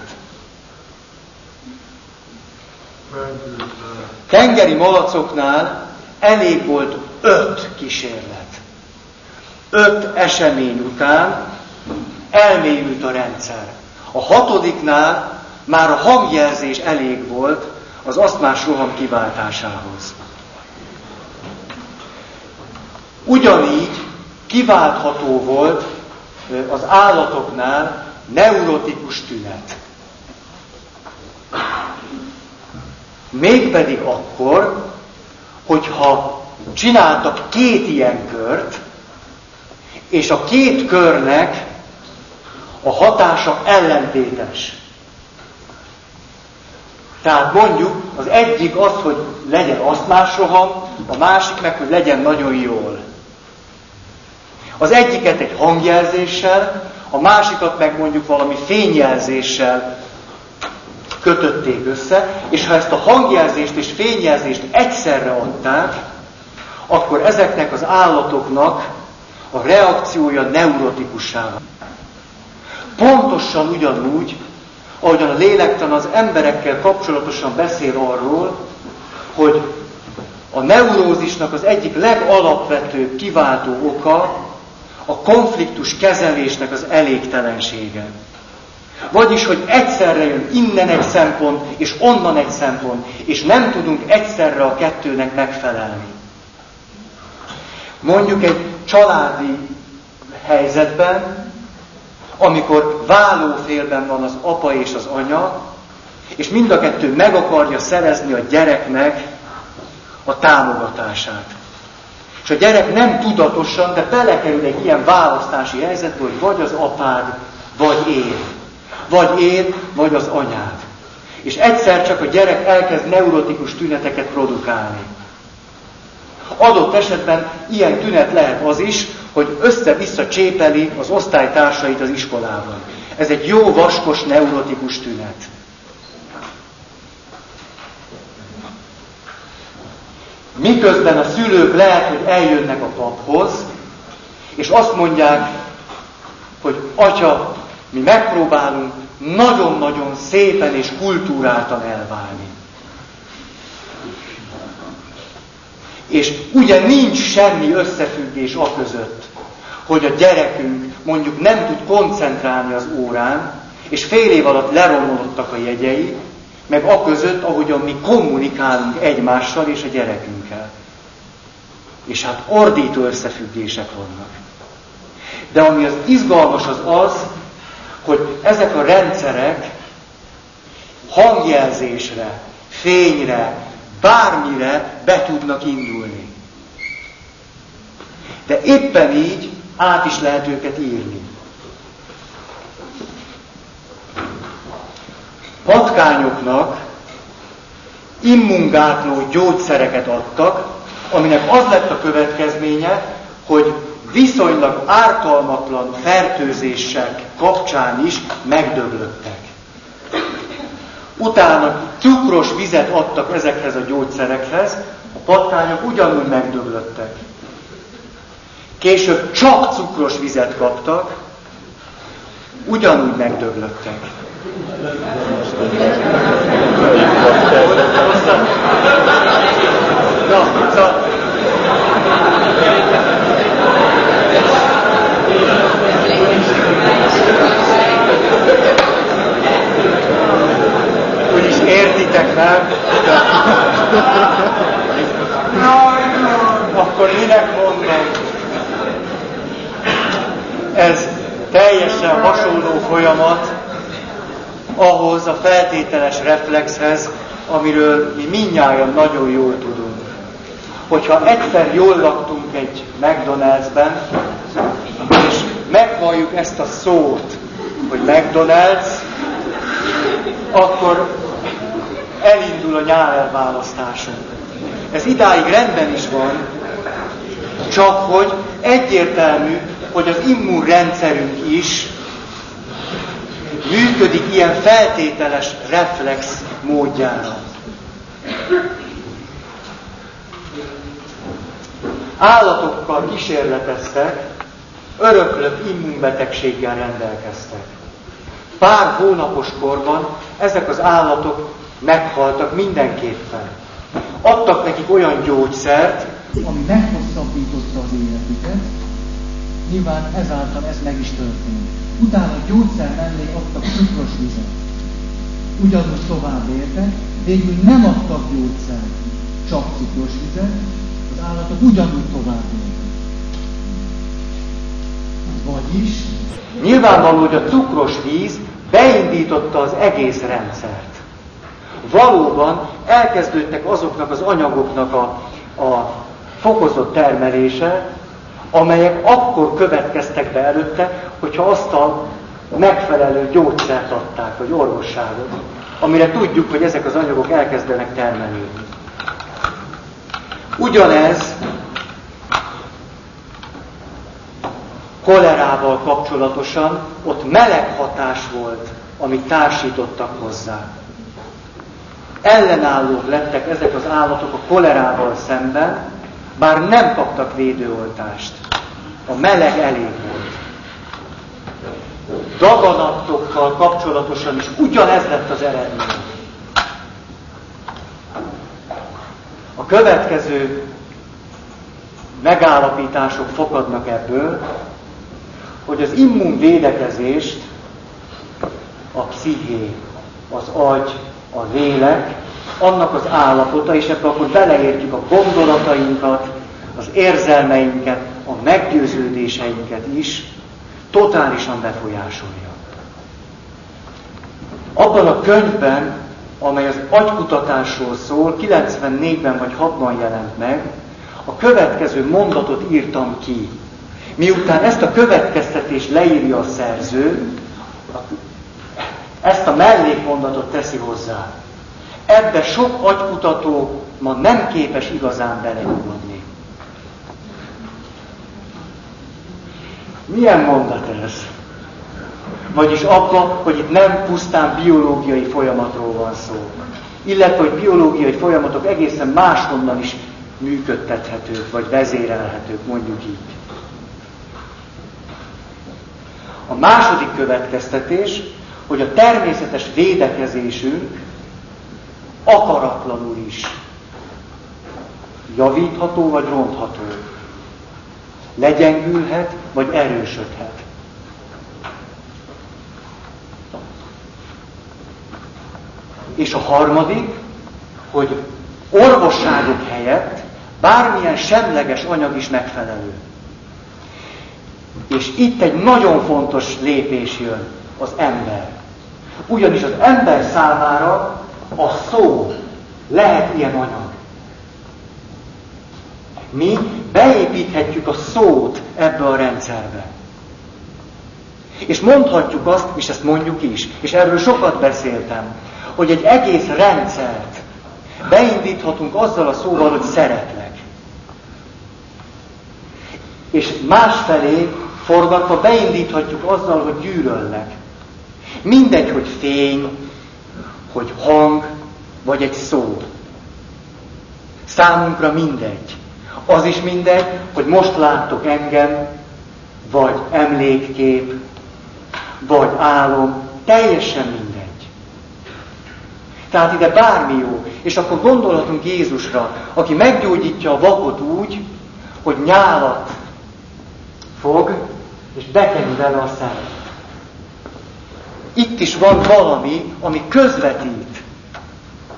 Tengeri malacoknál elég volt öt kísérlet. Öt esemény után elmélyült a rendszer. A hatodiknál már a hangjelzés elég volt az asztmás roham kiváltásához. Ugyanígy kiváltható volt az állatoknál neurotikus tünet. Mégpedig akkor, hogyha csináltak két ilyen kört, és a két körnek a hatása ellentétes. Tehát mondjuk az egyik az, hogy legyen asztmás roham, a másik meg, hogy legyen nagyon jól. Az egyiket egy hangjelzéssel, a másikat meg mondjuk valami fényjelzéssel kötötték össze, és ha ezt a hangjelzést és fényjelzést egyszerre adták, akkor ezeknek az állatoknak a reakciója neurotikussá Pontosan ugyanúgy, ahogyan a lélektan az emberekkel kapcsolatosan beszél arról, hogy a neurózisnak az egyik legalapvetőbb kiváltó oka a konfliktus kezelésnek az elégtelensége. Vagyis, hogy egyszerre jön innen egy szempont, és onnan egy szempont, és nem tudunk egyszerre a kettőnek megfelelni. Mondjuk egy családi helyzetben, amikor válófélben van az apa és az anya, és mind a kettő meg akarja szerezni a gyereknek a támogatását. És a gyerek nem tudatosan, de belekerül egy ilyen választási helyzetbe, hogy vagy az apád, vagy én. Vagy én, vagy az anyád. És egyszer csak a gyerek elkezd neurotikus tüneteket produkálni. Adott esetben ilyen tünet lehet az is, hogy össze-vissza csépeli az osztálytársait az iskolában. Ez egy jó vaskos neurotikus tünet. Miközben a szülők lehet, hogy eljönnek a paphoz, és azt mondják, hogy atya, mi megpróbálunk nagyon-nagyon szépen és kultúráltan elválni. És ugye nincs semmi összefüggés a között, hogy a gyerekünk mondjuk nem tud koncentrálni az órán, és fél év alatt leromolottak a jegyei, meg a között, ahogyan mi kommunikálunk egymással és a gyerekünkkel. És hát ordító összefüggések vannak. De ami az izgalmas az az, hogy ezek a rendszerek hangjelzésre, fényre, bármire be tudnak indulni. De éppen így át is lehet őket írni. Patkányoknak immungátló gyógyszereket adtak, aminek az lett a következménye, hogy viszonylag ártalmatlan fertőzések kapcsán is megdöglöttek. Utána cukros vizet adtak ezekhez a gyógyszerekhez, a patkányok ugyanúgy megdöglöttek. Később csak cukros vizet kaptak, ugyanúgy megdöglöttek. Na, szóval Úgyis nem? Akkor minek mondom? Ez teljesen hasonló folyamat ahhoz a feltételes reflexhez, amiről mi minnyáján nagyon jól tudunk. Hogyha egyszer jól laktunk egy McDonald'sben, és meghalljuk ezt a szót, hogy McDonald's, akkor elindul a nyár elválasztásunk. Ez idáig rendben is van, csak hogy egyértelmű, hogy az immunrendszerünk is működik ilyen feltételes reflex módjára. Állatokkal kísérleteztek, öröklött immunbetegséggel rendelkeztek. Pár hónapos korban ezek az állatok meghaltak mindenképpen. Adtak nekik olyan gyógyszert, ami meghosszabbította az életüket, nyilván ezáltal ez meg is történt. Utána gyógyszer mellé adtak cukros vizet. Ugyanúgy tovább értek, végül nem adtak gyógyszert, csak cukros vizet, az állatok ugyanúgy tovább értek. Vagyis nyilvánvaló, hogy a cukros víz beindította az egész rendszert. Valóban elkezdődtek azoknak az anyagoknak a, a fokozott termelése, amelyek akkor következtek be előtte, hogyha azt a megfelelő gyógyszert adták, vagy orvosságot, amire tudjuk, hogy ezek az anyagok elkezdenek termelődni. Ugyanez kolerával kapcsolatosan, ott meleg hatás volt, amit társítottak hozzá. Ellenállók lettek ezek az állatok a kolerával szemben, bár nem kaptak védőoltást. A meleg elég volt. Daganatokkal kapcsolatosan is ugyanez lett az eredmény. A következő megállapítások fokadnak ebből, hogy az immunvédekezést a psziché, az agy, a lélek, annak az állapota, és ebbe akkor beleértjük a gondolatainkat, az érzelmeinket, a meggyőződéseinket is, totálisan befolyásolja. Abban a könyvben, amely az agykutatásról szól, 94-ben vagy 6-ban jelent meg, a következő mondatot írtam ki. Miután ezt a következtetést leírja a szerző, ezt a mellékmondatot teszi hozzá. Ebbe sok agykutató ma nem képes igazán belenyugodni. Milyen mondat ez? Vagyis abba, hogy itt nem pusztán biológiai folyamatról van szó. Illetve, hogy biológiai folyamatok egészen máshonnan is működtethetők, vagy vezérelhetők, mondjuk így. A második következtetés, hogy a természetes védekezésünk akaratlanul is javítható vagy rontható. legyengülhet, vagy erősödhet. És a harmadik, hogy orvosságok helyett bármilyen semleges anyag is megfelelő. És itt egy nagyon fontos lépés jön, az ember. Ugyanis az ember számára a szó lehet ilyen anyag. Mi beépíthetjük a szót ebbe a rendszerbe. És mondhatjuk azt, és ezt mondjuk is, és erről sokat beszéltem, hogy egy egész rendszert beindíthatunk azzal a szóval, hogy szeretlek. És másfelé forgatva beindíthatjuk azzal, hogy gyűlöllek. Mindegy, hogy fény, hogy hang, vagy egy szó. Számunkra mindegy. Az is mindegy, hogy most láttok engem, vagy emlékkép, vagy álom, teljesen mindegy. Tehát ide bármi jó. És akkor gondolhatunk Jézusra, aki meggyógyítja a vakot úgy, hogy nyálat fog, és bekeni vele a szemet. Itt is van valami, ami közvetít.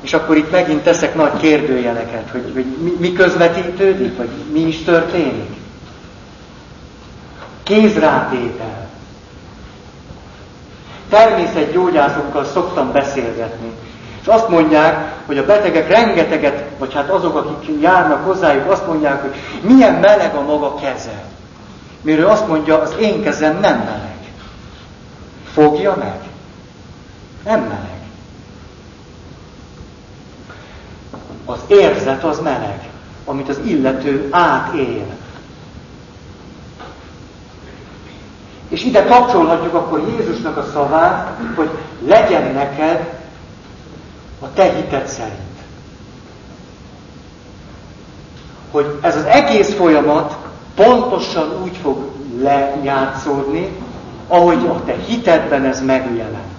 És akkor itt megint teszek nagy kérdőjeleket, hogy, hogy mi, mi közvetítődik, vagy mi is történik. Kézrátétel. Természetgyógyászokkal szoktam beszélgetni. És azt mondják, hogy a betegek rengeteget, vagy hát azok, akik járnak hozzájuk, azt mondják, hogy milyen meleg a maga keze. Miről azt mondja, az én kezem nem meleg. Fogja meg. Nem meleg. Az érzet az meleg, amit az illető átél. És ide kapcsolhatjuk akkor Jézusnak a szavát, hogy legyen neked a te hited szerint. Hogy ez az egész folyamat pontosan úgy fog lejátszódni, ahogy a te hitedben ez megjelent.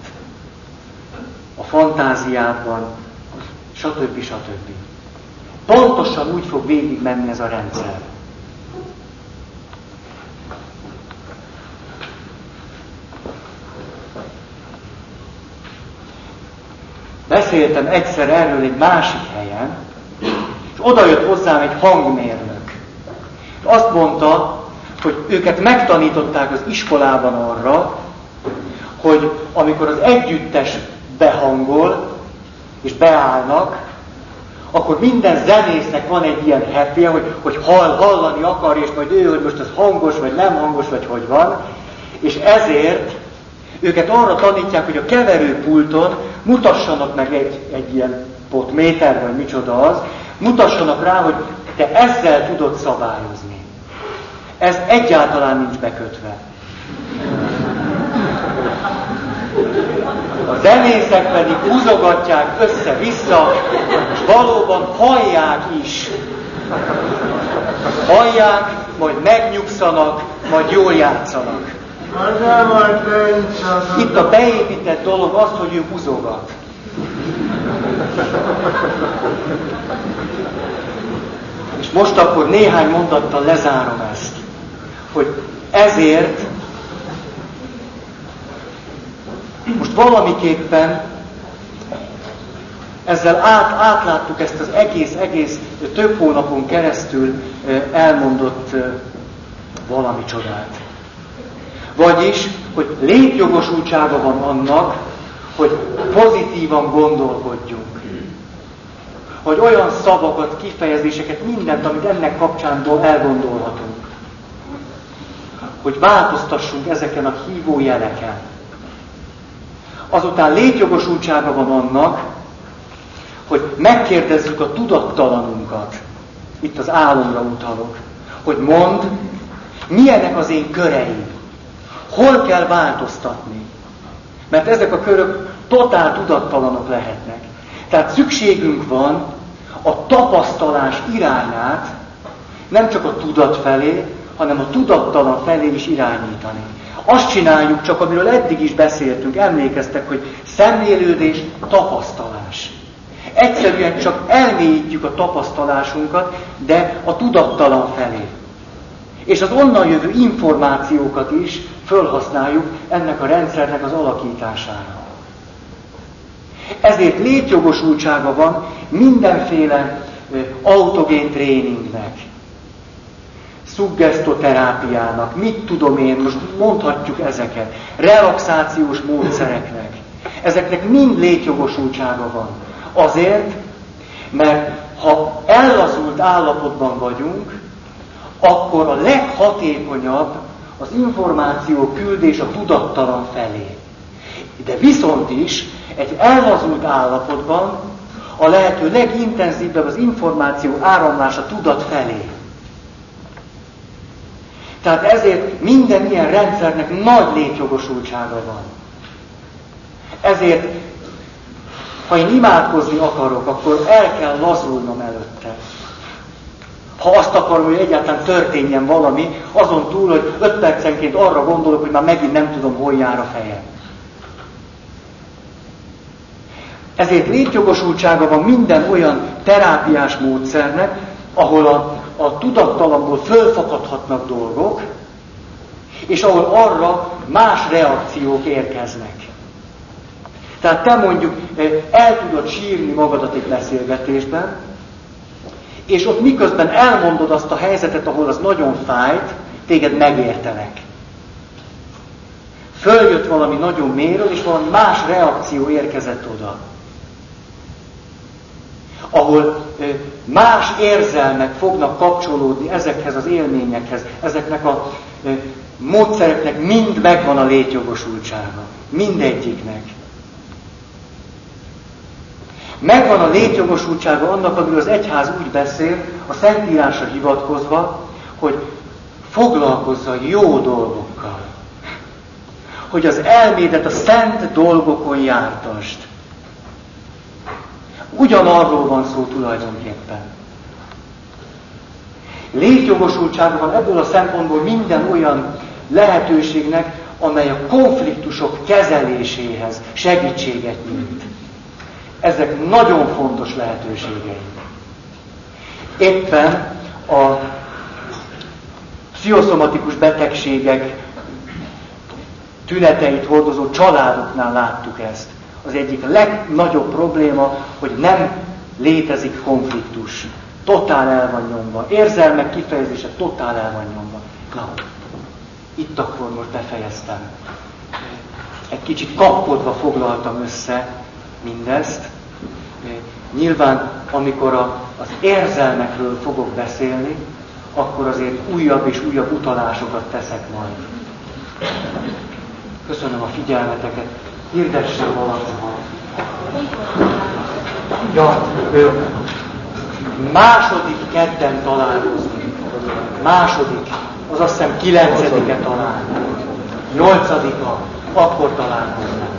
A fantáziádban, stb. stb. Pontosan úgy fog végigmenni ez a rendszer. Beszéltem egyszer erről egy másik helyen, és oda jött hozzám egy hangmérnök. És azt mondta, hogy őket megtanították az iskolában arra, hogy amikor az együttes behangol, és beállnak, akkor minden zenésznek van egy ilyen happy hogy, hogy hall, hallani akar, és majd ő, hogy most az hangos, vagy nem hangos, vagy hogy van. És ezért őket arra tanítják, hogy a keverőpulton mutassanak meg egy, egy ilyen potméter, vagy micsoda az, mutassanak rá, hogy te ezzel tudod szabályozni. Ez egyáltalán nincs bekötve. A zenészek pedig húzogatják össze-vissza, és valóban hallják is. Hallják, majd megnyugszanak, majd jól játszanak. Itt a beépített dolog az, hogy ő húzogat. És most akkor néhány mondattal lezárom ezt, hogy ezért most valamiképpen ezzel át, átláttuk ezt az egész, egész több hónapon keresztül elmondott valami csodát. Vagyis, hogy létjogosultsága van annak, hogy pozitívan gondolkodjunk. Hogy olyan szavakat, kifejezéseket, mindent, amit ennek kapcsánból elgondolhatunk. Hogy változtassunk ezeken a hívó jeleken. Azután létjogosultsága van annak, hogy megkérdezzük a tudattalanunkat. Itt az álomra utalok. Hogy mond, milyenek az én köreim. Hol kell változtatni? Mert ezek a körök totál tudattalanok lehetnek. Tehát szükségünk van a tapasztalás irányát nem csak a tudat felé, hanem a tudattalan felé is irányítani. Azt csináljuk csak, amiről eddig is beszéltünk, emlékeztek, hogy szemlélődés, tapasztalás. Egyszerűen csak elmélyítjük a tapasztalásunkat, de a tudattalan felé. És az onnan jövő információkat is felhasználjuk ennek a rendszernek az alakítására. Ezért létjogosultsága van mindenféle autogén tréningnek, szuggesztoterápiának, mit tudom én, most mondhatjuk ezeket, relaxációs módszereknek. Ezeknek mind létjogosultsága van. Azért, mert ha ellazult állapotban vagyunk, akkor a leghatékonyabb az információ küldés a tudattalan felé. De viszont is egy ellazult állapotban a lehető legintenzívebb az információ áramlása tudat felé. Tehát ezért minden ilyen rendszernek nagy létjogosultsága van. Ezért, ha én imádkozni akarok, akkor el kell lazulnom előtte. Ha azt akarom, hogy egyáltalán történjen valami, azon túl, hogy öt percenként arra gondolok, hogy már megint nem tudom, hol jár a fejem. Ezért létjogosultsága van minden olyan terápiás módszernek, ahol a, a tudattalamból fölfakadhatnak dolgok, és ahol arra más reakciók érkeznek. Tehát te mondjuk eh, el tudod sírni magadat egy beszélgetésben, és ott miközben elmondod azt a helyzetet, ahol az nagyon fájt, téged megértenek. Följött valami nagyon méről, és valami más reakció érkezett oda ahol más érzelmek fognak kapcsolódni ezekhez az élményekhez, ezeknek a módszereknek mind megvan a létjogosultsága. Mindegyiknek. Megvan a létjogosultsága annak, amiről az egyház úgy beszél, a Szentírásra hivatkozva, hogy foglalkozza jó dolgokkal. Hogy az elmédet a szent dolgokon jártast. Ugyanarról van szó tulajdonképpen. Létjogosultsága van ebből a szempontból minden olyan lehetőségnek, amely a konfliktusok kezeléséhez segítséget nyújt. Ezek nagyon fontos lehetőségei. Éppen a pszichoszomatikus betegségek tüneteit hordozó családoknál láttuk ezt az egyik legnagyobb probléma, hogy nem létezik konfliktus. Totál el van nyomva. Érzelmek kifejezése totál el van nyomva. Na, itt akkor most befejeztem. Egy kicsit kapkodva foglaltam össze mindezt. Nyilván, amikor a, az érzelmekről fogok beszélni, akkor azért újabb és újabb utalásokat teszek majd. Köszönöm a figyelmeteket hirdessen valaki. Ja, ő, második kedden találkozni. Második, az azt hiszem kilencedike talán. Nyolcadika, akkor találkoznak.